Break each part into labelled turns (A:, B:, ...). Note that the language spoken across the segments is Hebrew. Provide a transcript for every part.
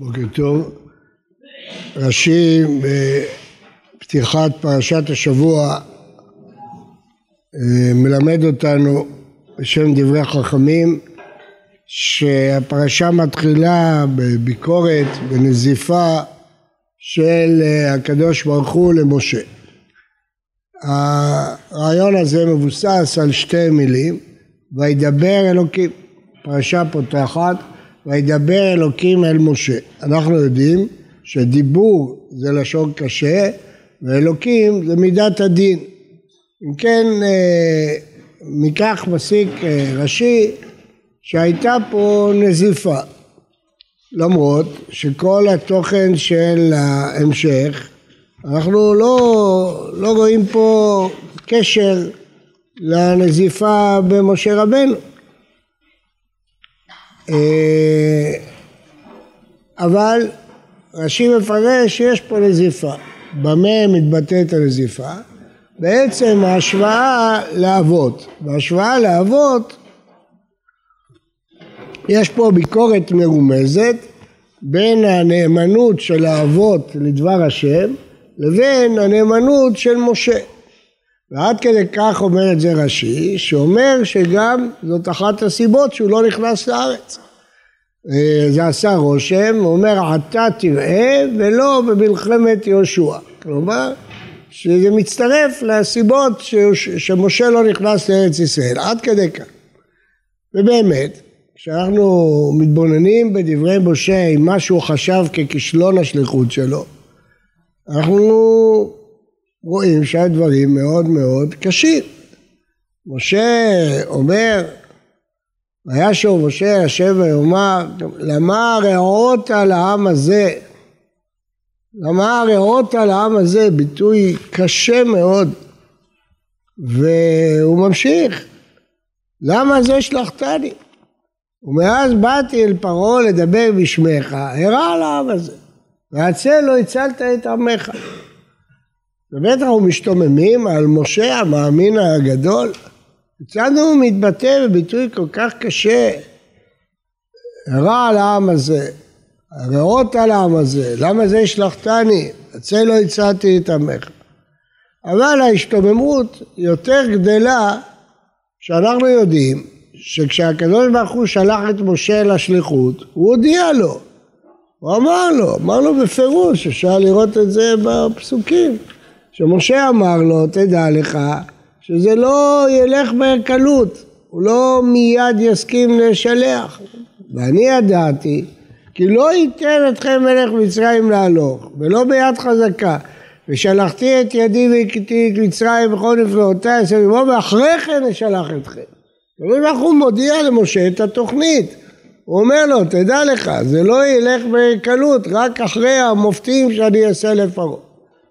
A: בוקר טוב. רש"י בפתיחת פרשת השבוע אה, מלמד אותנו בשם דברי חכמים שהפרשה מתחילה בביקורת, בנזיפה של אה, הקדוש ברוך הוא למשה. הרעיון הזה מבוסס על שתי מילים, וידבר אלוקים, פרשה פותחת וידבר אלוקים אל משה. אנחנו יודעים שדיבור זה לשון קשה ואלוקים זה מידת הדין. אם כן אה, מכך מסיק אה, רש"י שהייתה פה נזיפה למרות שכל התוכן של ההמשך אנחנו לא, לא רואים פה קשר לנזיפה במשה רבנו אבל רש"י מפרש שיש פה נזיפה. במה מתבטאת הנזיפה? בעצם ההשוואה לאבות. בהשוואה לאבות יש פה ביקורת מרומזת בין הנאמנות של האבות לדבר השם לבין הנאמנות של משה. ועד כדי כך אומר את זה רש"י, שאומר שגם זאת אחת הסיבות שהוא לא נכנס לארץ. אה, זה עשה רושם, אומר עתה תראה ולא במלחמת יהושע. כלומר, שזה מצטרף לסיבות שמשה לא נכנס לארץ ישראל, עד כדי כך. ובאמת, כשאנחנו מתבוננים בדברי משה עם מה שהוא חשב ככישלון השליחות שלו, אנחנו רואים שהדברים מאוד מאוד קשים. משה אומר, וישוב משה השם ויאמר, למה הרעות על העם הזה? למה הרעות על העם הזה? ביטוי קשה מאוד. והוא ממשיך, למה זה שלחתני? ומאז באתי אל פרעה לדבר בשמך, הרע על העם הזה, והצל לא הצלת את עמך. ובטח הוא משתוממים על משה המאמין הגדול. כיצד הוא מתבטא בביטוי כל כך קשה? רע על העם הזה, הרעות על העם הזה, למה זה השלכתני? הצל לא הצעתי את עמך. אבל ההשתוממות יותר גדלה שאנחנו יודעים שכשהקדוש ברוך הוא שלח את משה לשליחות, הוא הודיע לו. הוא אמר לו, אמר לו בפירוש, אפשר לראות את זה בפסוקים. שמשה אמר לו, תדע לך, שזה לא ילך בקלות, הוא לא מיד יסכים לשלח. ואני ידעתי, כי לא ייתן אתכם מלך מצרים להלוך, ולא ביד חזקה. ושלחתי את ידי והכיתי את מצרים וכל נפלאותיי, ואחרי כן אשלח אתכם. הקדוש ברוך הוא מודיע למשה את התוכנית. הוא אומר לו, תדע לך, זה לא ילך בקלות, רק אחרי המופתים שאני אעשה לפרעה.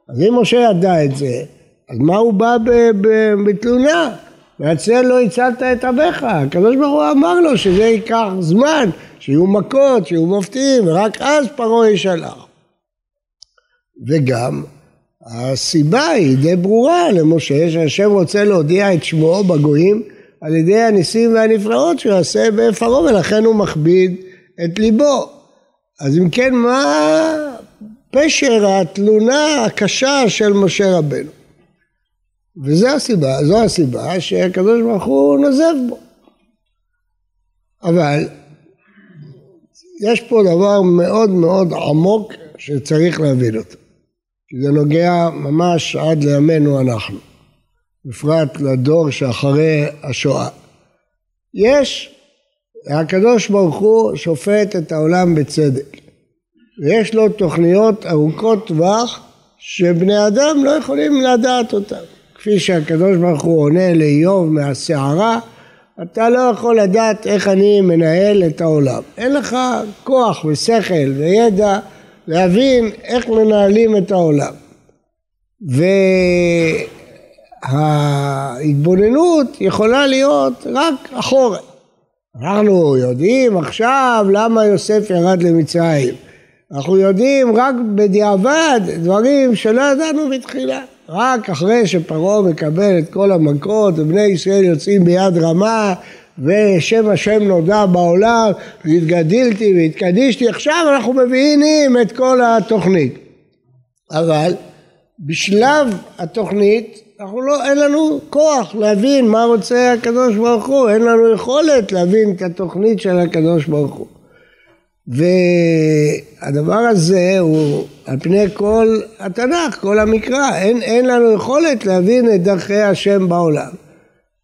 A: אז אם משה ידע את זה, אז מה הוא בא בתלונה? והצל לא הצלת את אביך, הקדוש ברוך הוא אמר לו שזה ייקח זמן, שיהיו מכות, שיהיו מופתים, ורק אז פרעה ישלח. וגם הסיבה היא די ברורה למשה, שהשם רוצה להודיע את שמו בגויים על ידי הניסים והנפלאות שהוא יעשה בפרעה, ולכן הוא מכביד את ליבו. אז אם כן, מה פשר התלונה הקשה של משה רבנו. וזו הסיבה, זו הסיבה שהקדוש ברוך הוא נוזף בו. אבל יש פה דבר מאוד מאוד עמוק שצריך להבין אותו. כי זה נוגע ממש עד לימינו אנחנו, בפרט לדור שאחרי השואה. יש, הקדוש ברוך הוא שופט את העולם בצדק. ויש לו תוכניות ארוכות טווח שבני אדם לא יכולים לדעת אותן. כפי שהקדוש ברוך הוא עונה לאיוב מהסערה, אתה לא יכול לדעת איך אני מנהל את העולם. אין לך כוח ושכל וידע להבין איך מנהלים את העולם. וההתבוננות יכולה להיות רק אחורה. אנחנו יודעים עכשיו למה יוסף ירד למצרים. אנחנו יודעים רק בדיעבד דברים שלא ידענו בתחילה. רק אחרי שפרעה מקבל את כל המכות ובני ישראל יוצאים ביד רמה ושם השם נודע בעולם, והתגדלתי והתקדישתי, עכשיו אנחנו מבינים את כל התוכנית. אבל בשלב התוכנית אנחנו לא, אין לנו כוח להבין מה רוצה הקדוש ברוך הוא, אין לנו יכולת להבין את התוכנית של הקדוש ברוך הוא. והדבר הזה הוא על פני כל התנ"ך, כל המקרא, אין, אין לנו יכולת להבין את דרכי השם בעולם.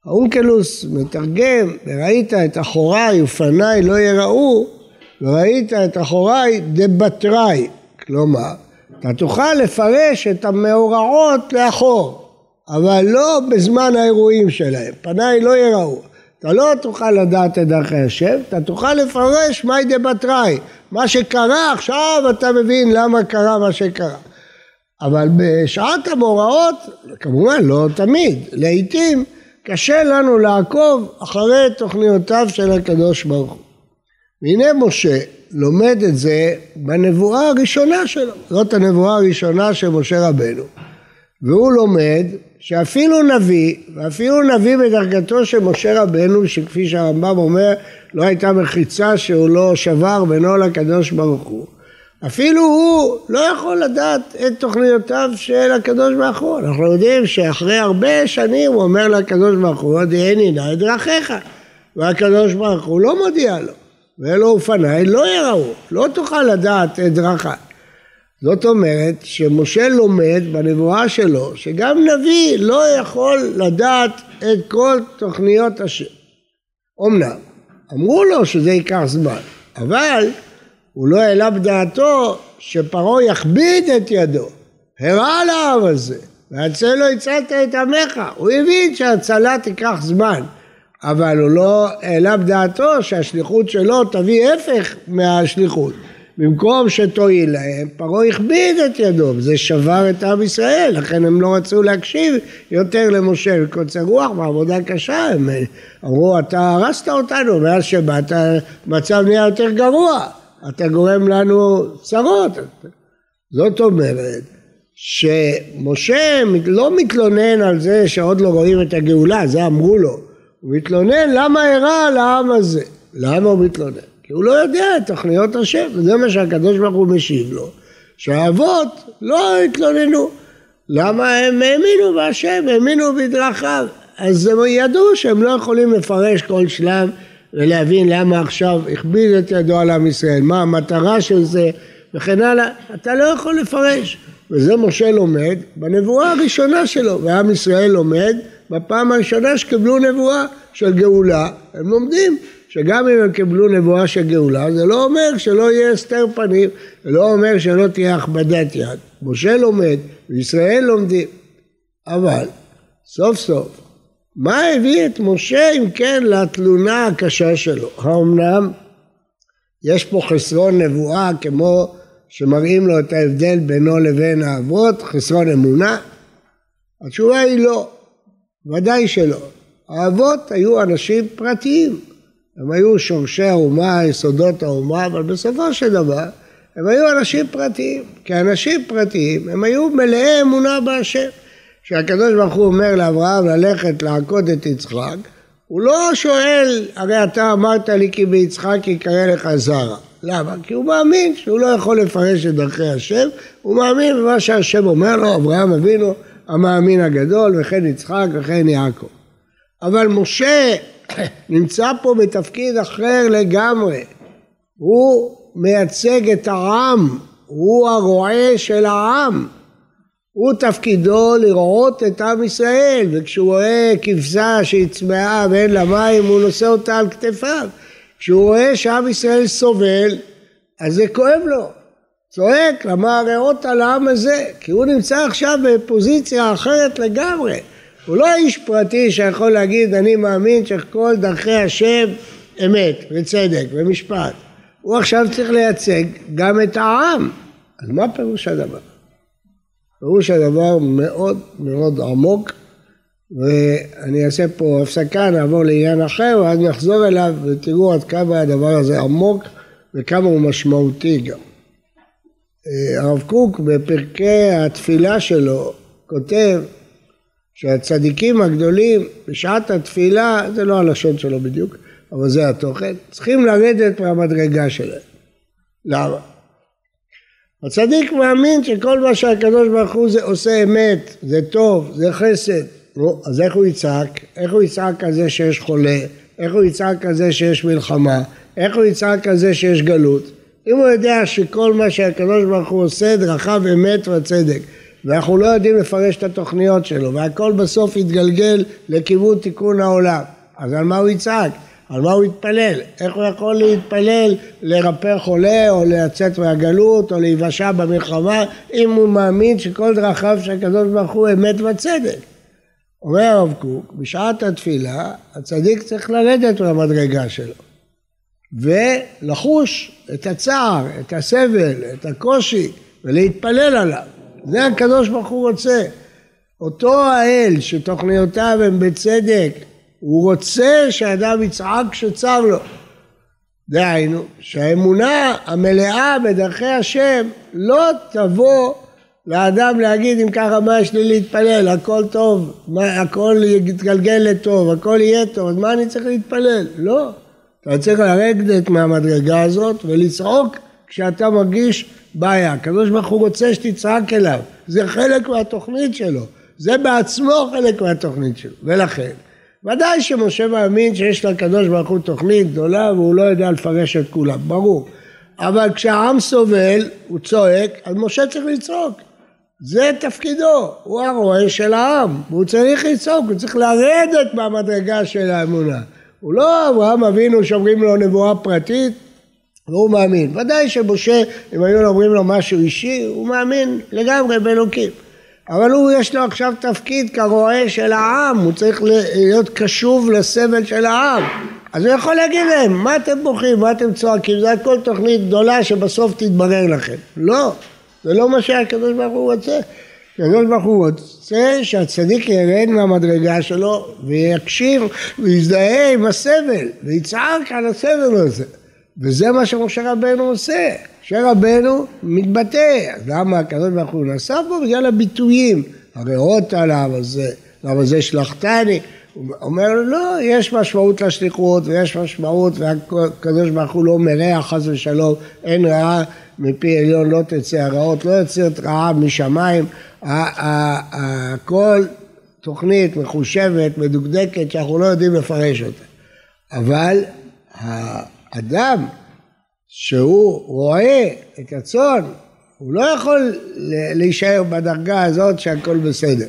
A: האונקלוס מתרגם, וראית את אחוריי ופניי לא יראו, וראית את אחוריי דבתראי, כלומר, אתה תוכל לפרש את המאורעות לאחור, אבל לא בזמן האירועים שלהם, פניי לא יראו. אתה לא תוכל לדעת את דרכי השם, אתה תוכל לפרש מאי דבתראי, מה שקרה עכשיו אתה מבין למה קרה מה שקרה. אבל בשעת המאורעות, כמובן לא תמיד, לעיתים קשה לנו לעקוב אחרי תוכניותיו של הקדוש ברוך הוא. והנה משה לומד את זה בנבואה הראשונה שלו, זאת הנבואה הראשונה של משה רבנו. והוא לומד שאפילו נביא, ואפילו נביא בדרגתו של משה רבנו, שכפי שהרמב"ם אומר, לא הייתה מחיצה שהוא לא שבר בינו לקדוש ברוך הוא, אפילו הוא לא יכול לדעת את תוכניותיו של הקדוש ברוך הוא. אנחנו יודעים שאחרי הרבה שנים הוא אומר לקדוש ברוך הוא, הודיעני נא את דרכיך. והקדוש ברוך הוא לא מודיע לו, ואלו אופניי לא יראו, לא תוכל לדעת את דרכיי. זאת אומרת שמשה לומד בנבואה שלו שגם נביא לא יכול לדעת את כל תוכניות השם. אמנם, אמרו לו שזה ייקח זמן, אבל הוא לא העלה בדעתו שפרעה יכביד את ידו, הראה לעם הזה, והצל לא הצלת את עמך, הוא הבין שההצלה תיקח זמן, אבל הוא לא העלה בדעתו שהשליחות שלו תביא הפך מהשליחות. במקום שתועיל להם, פרעה הכביד את ידו, וזה שבר את עם ישראל, לכן הם לא רצו להקשיב יותר למשה בקוצר רוח בעבודה קשה, הם אמרו אתה הרסת אותנו, מאז שבאת המצב נהיה יותר גרוע, אתה גורם לנו צרות. זאת אומרת שמשה לא מתלונן על זה שעוד לא רואים את הגאולה, זה אמרו לו, הוא מתלונן למה אירע על העם הזה, למה הוא מתלונן? כי הוא לא יודע את תוכניות השם, וזה מה שהקדוש ברוך הוא משיב לו, שהאבות לא התלוננו. למה הם האמינו בהשם, האמינו בדרכיו, אז הם ידעו שהם לא יכולים לפרש כל שלב ולהבין למה עכשיו הכביד את ידו על עם ישראל, מה המטרה של זה וכן הלאה, אתה לא יכול לפרש. וזה משה לומד בנבואה הראשונה שלו, ועם ישראל לומד בפעם הראשונה שקיבלו נבואה של גאולה, הם לומדים שגם אם הם קיבלו נבואה של גאולה, זה לא אומר שלא יהיה הסתר פנים, זה לא אומר שלא תהיה הכבדת יד. משה לומד, וישראל לומדים. אבל, סוף סוף, מה הביא את משה אם כן לתלונה הקשה שלו? האמנם יש פה חסרון נבואה כמו שמראים לו את ההבדל בינו לבין האבות, חסרון אמונה? התשובה היא לא, ודאי שלא. האבות היו אנשים פרטיים, הם היו שורשי האומה, יסודות האומה, אבל בסופו של דבר הם היו אנשים פרטיים. כאנשים פרטיים הם היו מלאי אמונה בהשם. כשהקדוש ברוך הוא אומר לאברהם ללכת לעקוד את יצחק, הוא לא שואל, הרי אתה אמרת לי כי ביצחק יקרא לך זרע. למה? כי הוא מאמין שהוא לא יכול לפרש את דרכי השם, הוא מאמין במה שהשם אומר לו, אברהם אבינו המאמין הגדול, וכן יצחק וכן יעקב. אבל משה נמצא פה בתפקיד אחר לגמרי. הוא מייצג את העם, הוא הרועה של העם. הוא תפקידו לראות את עם ישראל, וכשהוא רואה כבשה שהיא צמאה ואין לה מים, הוא נושא אותה על כתפיו. כשהוא רואה שעם ישראל סובל, אז זה כואב לו. צועק, למה הריאות על העם הזה? כי הוא נמצא עכשיו בפוזיציה אחרת לגמרי. הוא לא איש פרטי שיכול להגיד אני מאמין שכל דרכי השם אמת וצדק ומשפט. הוא עכשיו צריך לייצג גם את העם. אז מה פירוש הדבר? פירוש הדבר מאוד מאוד עמוק ואני אעשה פה הפסקה, נעבור לעניין אחר ואז נחזור אליו ותראו עד כמה הדבר הזה עמוק וכמה הוא משמעותי גם. אה, הרב קוק בפרקי התפילה שלו כותב שהצדיקים הגדולים בשעת התפילה, זה לא הלשון שלו בדיוק, אבל זה התוכן, צריכים לרדת מהמדרגה שלהם. למה? הצדיק מאמין שכל מה שהקדוש ברוך הוא זה עושה אמת, זה טוב, זה חסד. נו, אז איך הוא יצעק? איך הוא יצעק על זה שיש חולה? איך הוא יצעק על זה שיש מלחמה? איך הוא יצעק על זה שיש גלות? אם הוא יודע שכל מה שהקדוש ברוך הוא עושה דרכיו אמת וצדק ואנחנו לא יודעים לפרש את התוכניות שלו והכל בסוף יתגלגל לכיוון תיקון העולם אז על מה הוא יצעק? על מה הוא יתפלל? איך הוא יכול להתפלל לרפא חולה או לצאת מהגלות או להיוושע במלחמה אם הוא מאמין שכל דרכיו של הקדוש ברוך הוא אמת וצדק? אומר הרב קוק, בשעת התפילה הצדיק צריך לרדת מהמדרגה שלו ולחוש את הצער, את הסבל, את הקושי ולהתפלל עליו. זה הקדוש ברוך הוא רוצה. אותו האל שתוכניותיו הן בצדק, הוא רוצה שהאדם יצעק כשצר לו. דהיינו, שהאמונה המלאה בדרכי השם לא תבוא לאדם להגיד אם ככה מה יש לי להתפלל, הכל טוב, מה, הכל יתגלגל לטוב, הכל יהיה טוב, אז מה אני צריך להתפלל? לא. אתה צריך לרדת מהמדרגה הזאת ולצעוק כשאתה מרגיש בעיה. הקדוש ברוך הוא רוצה שתצעק אליו, זה חלק מהתוכנית שלו, זה בעצמו חלק מהתוכנית שלו, ולכן ודאי שמשה מאמין שיש לקדוש ברוך הוא תוכנית גדולה והוא לא יודע לפרש את כולם, ברור. אבל כשהעם סובל, הוא צועק, אז משה צריך לצעוק. זה תפקידו, הוא הרועה של העם, והוא צריך לצעוק, הוא צריך לרדת מהמדרגה של האמונה. הוא לא אברהם אבינו שאומרים לו נבואה פרטית והוא מאמין. ודאי שמשה, אם היו אומרים לו משהו אישי, הוא מאמין לגמרי באלוקים. אבל הוא יש לו עכשיו תפקיד כרועה של העם, הוא צריך להיות קשוב לסבל של העם. אז הוא יכול להגיד להם, מה אתם בוכים, מה אתם צועקים, זה הכל תוכנית גדולה שבסוף תתברר לכם. לא, זה לא מה שהקדוש ברוך הוא רוצה. הקדוש ברוך הוא רוצה שהצדיק ירד מהמדרגה שלו ויקשיב ויזדהה עם הסבל ויצעק על הסבל הזה וזה מה שמשה רבנו עושה. משה רבנו מתבטא. אז למה הקדוש ברוך הוא נסע פה? בגלל הביטויים. הריאות עליו הזה למה זה שלחתני? הוא אומר לא יש משמעות לשליחות ויש משמעות והקדוש ברוך הוא לא מרע חס ושלום. אין רעה מפי עליון לא תצא הרעות, לא יוצרת רעב משמיים, הכל תוכנית מחושבת, מדוקדקת, שאנחנו לא יודעים לפרש אותה. אבל האדם שהוא רואה את הצאן, הוא לא יכול להישאר בדרגה הזאת שהכל בסדר.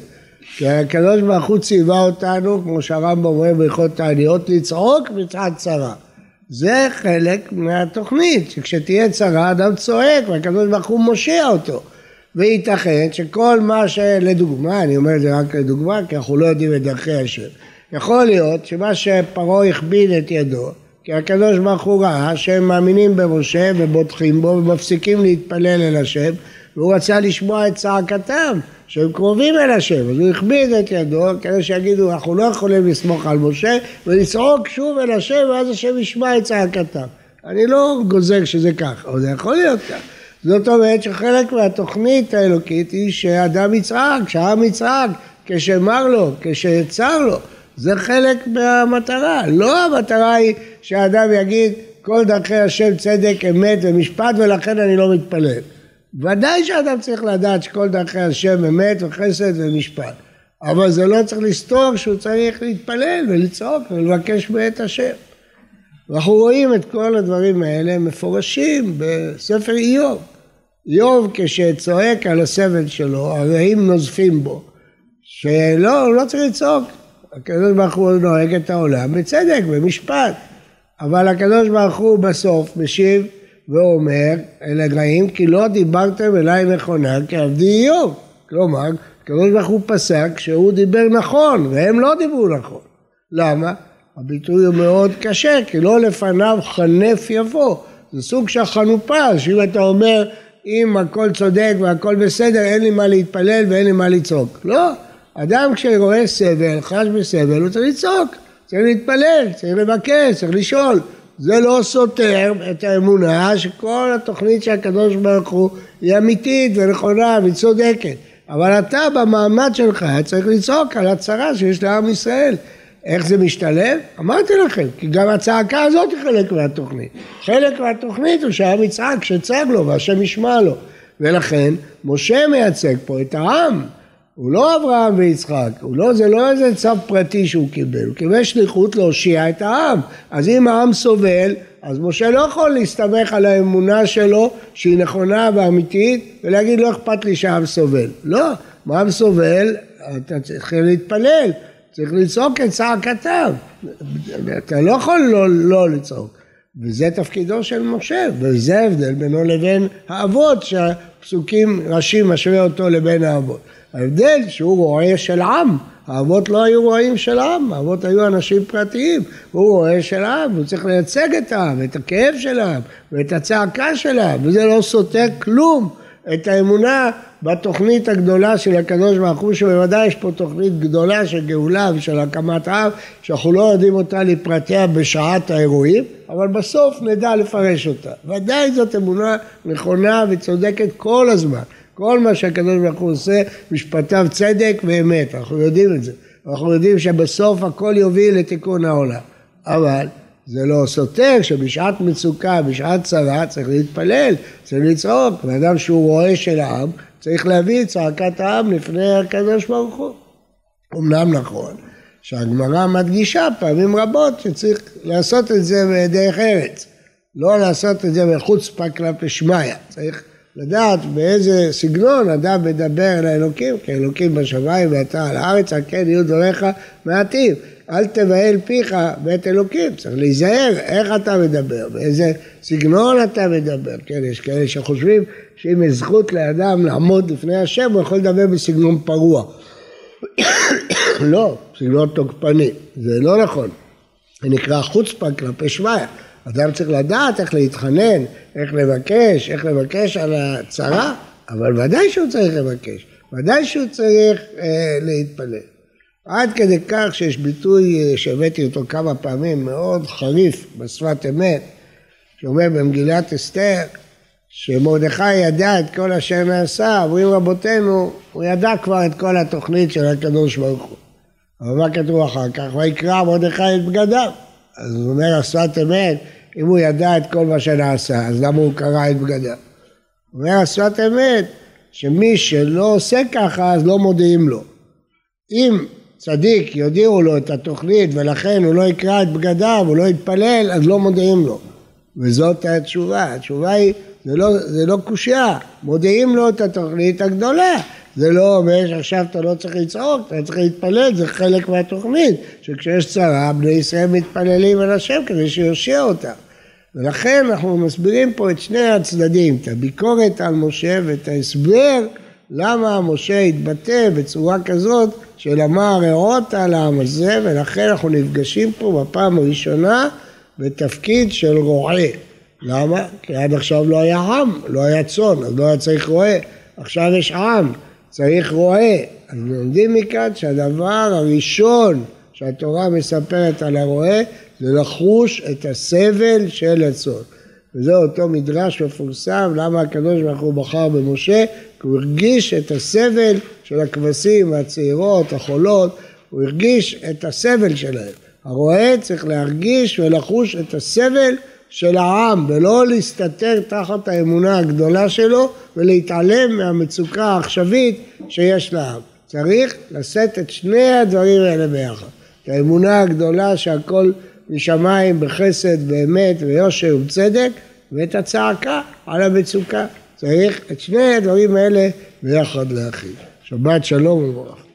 A: כי הקדוש ברוך הוא ציווה אותנו, כמו שהרמב"ם אומר בהלכות תעניות, לצעוק מצד צרה. זה חלק מהתוכנית, שכשתהיה צרה אדם צועק והקדוש ברוך הוא מושיע אותו. וייתכן שכל מה שלדוגמה, אני אומר את זה רק לדוגמה, כי אנחנו לא יודעים את דרכי השם. יכול להיות שמה שפרעה הכביד את ידו, כי הקדוש ברוך הוא ראה שהם מאמינים במשה ובוטחים בו ומפסיקים להתפלל אל השם, והוא רצה לשמוע את צעקתם. שהם קרובים אל השם, אז הוא הכביד את ידו כדי שיגידו אנחנו לא יכולים לסמוך על משה ולצעוק שוב אל השם ואז השם ישמע את צעקתם. אני לא גוזר שזה כך, אבל זה יכול להיות כך. זאת אומרת שחלק מהתוכנית האלוקית היא שאדם יצעק, שהעם יצעק, כשמר לו, כשצר לו. זה חלק מהמטרה. לא המטרה היא שהאדם יגיד כל דרכי השם צדק, אמת ומשפט ולכן אני לא מתפלל. ודאי שאדם צריך לדעת שכל דרכי השם אמת וחסד ומשפט, אבל זה לא צריך לסתור שהוא צריך להתפלל ולצעוק ולבקש מאת השם. ואנחנו רואים את כל הדברים האלה מפורשים בספר איוב. איוב כשצועק על הסבל שלו, הרעים נוזפים בו, שלא, הוא לא צריך לצעוק. הקדוש ברוך הוא נוהג את העולם בצדק, במשפט. אבל הקדוש ברוך הוא בסוף משיב ואומר אל הגרעים כי לא דיברתם אליי נכונה כעבדי איוב. כלומר, הקדוש ברוך הוא פסק שהוא דיבר נכון והם לא דיברו נכון. למה? הביטוי הוא מאוד קשה כי לא לפניו חנף יבוא. זה סוג של חנופה שאם אתה אומר אם הכל צודק והכל בסדר אין לי מה להתפלל ואין לי מה לצעוק. לא, אדם כשרואה סבל, חש בסבל, הוא צריך לצעוק, צריך להתפלל, צריך לבקש, צריך לשאול. זה לא סותר את האמונה שכל התוכנית של הקדוש ברוך הוא היא אמיתית ונכונה וצודקת אבל אתה במעמד שלך צריך לצעוק על הצרה שיש לעם ישראל איך זה משתלב? אמרתי לכם, כי גם הצעקה הזאת היא חלק מהתוכנית. חלק מהתוכנית הוא שהעם יצעק, שצעק לו והשם ישמע לו. ולכן משה מייצג פה את העם, הוא לא אברהם ויצחק, לא, זה לא איזה צו פרטי שהוא קיבל, הוא קיבל שליחות להושיע את העם. אז אם העם סובל, אז משה לא יכול להסתמך על האמונה שלו שהיא נכונה ואמיתית ולהגיד לא אכפת לי שהעם סובל. לא, אם העם סובל, אתה צריך להתפלל, צריך לצעוק את צעקתם. אתה לא יכול לא, לא לצעוק. וזה תפקידו של משה, וזה ההבדל בינו לבין האבות, שהפסוקים רש"י משווה אותו לבין האבות. ההבדל שהוא רועה של עם, האבות לא היו רועים של עם, האבות היו אנשים פרטיים, הוא רועה של עם, הוא צריך לייצג את העם, את הכאב של העם, ואת הצעקה של העם, וזה לא סותר כלום את האמונה בתוכנית הגדולה של הקדוש ברוך הוא, שבוודאי יש פה תוכנית גדולה של גאולה ושל הקמת עם, שאנחנו לא יודעים אותה לפרטיה בשעת האירועים, אבל בסוף נדע לפרש אותה. ודאי זאת אמונה נכונה וצודקת כל הזמן. כל מה שהקדוש ברוך הוא עושה, משפטיו צדק ואמת, אנחנו יודעים את זה. אנחנו יודעים שבסוף הכל יוביל לתיקון העולם. אבל זה לא סותר שבשעת מצוקה, בשעת צרה, צריך להתפלל, צריך לצעוק. ואדם שהוא רועה של העם, צריך להביא את צעקת העם לפני הקדוש ברוך הוא. אמנם נכון שהגמרא מדגישה פעמים רבות שצריך לעשות את זה בדרך ארץ. לא לעשות את זה בחוצפה כלפי שמיא. צריך לדעת באיזה סגנון אדם מדבר אל האלוקים, כי אלוקים בשמיים ואתה על הארץ, על כן יהיו דבריך מעטים. אל תבהל פיך בית אלוקים, צריך להיזהר איך אתה מדבר, באיזה סגנון אתה מדבר. כן, יש כאלה שחושבים שאם יש זכות לאדם לעמוד לפני השם, הוא יכול לדבר בסגנון פרוע. לא, סגנון תוקפני, זה לא נכון. זה נקרא חוצפה כלפי שמיא. אדם צריך לדעת איך להתחנן, איך לבקש, איך לבקש על הצרה, אבל ודאי שהוא צריך לבקש, ודאי שהוא צריך אה, להתפלל. עד כדי כך שיש ביטוי אה, שהבאתי אותו כמה פעמים, מאוד חריף בשפת אמת, שאומר במגילת אסתר, שמרדכי ידע את כל אשר נעשה, אומרים רבותינו, הוא ידע כבר את כל התוכנית של הקדוש ברוך הוא. אבל מה כתוב אחר כך? ויקרא מרדכי את בגדיו. אז הוא אומר השפת אמת, אם הוא ידע את כל מה שנעשה, אז למה הוא קרא את בגדיו? אומר השפת אמת, שמי שלא עושה ככה, אז לא מודיעים לו. אם צדיק יודיעו לו את התוכנית ולכן הוא לא יקרא את בגדיו, הוא לא יתפלל, אז לא מודיעים לו. וזאת התשובה. התשובה היא, זה לא, זה לא קושייה, מודיעים לו את התוכנית הגדולה. זה לא אומר שעכשיו אתה לא צריך לצעוק, אתה צריך להתפלל, זה חלק מהתוכנית, שכשיש צרה, בני ישראל מתפללים על השם כדי שיושיע אותם. ולכן אנחנו מסבירים פה את שני הצדדים, את הביקורת על משה ואת ההסבר למה משה התבטא בצורה כזאת של אמר רעות על העם הזה, ולכן אנחנו נפגשים פה בפעם הראשונה בתפקיד של רועה. למה? כי עד עכשיו לא היה עם, לא היה צאן, אז לא היה צריך רועה. עכשיו יש עם, צריך רועה. אז לומדים מכאן שהדבר הראשון שהתורה מספרת על הרועה זה לחוש את הסבל של הצאן. וזה אותו מדרש מפורסם, למה הקדוש ברוך הוא בחר במשה? כי הוא הרגיש את הסבל של הכבשים הצעירות, החולות, הוא הרגיש את הסבל שלהם. הרועה צריך להרגיש ולחוש את הסבל של העם ולא להסתתר תחת האמונה הגדולה שלו ולהתעלם מהמצוקה העכשווית שיש לעם. צריך לשאת את שני הדברים האלה ביחד. את האמונה הגדולה שהכל משמיים בחסד ואמת ויושר ובצדק ואת הצעקה על המצוקה. צריך את שני הדברים האלה ביחד להכין. שבת שלום וברכה.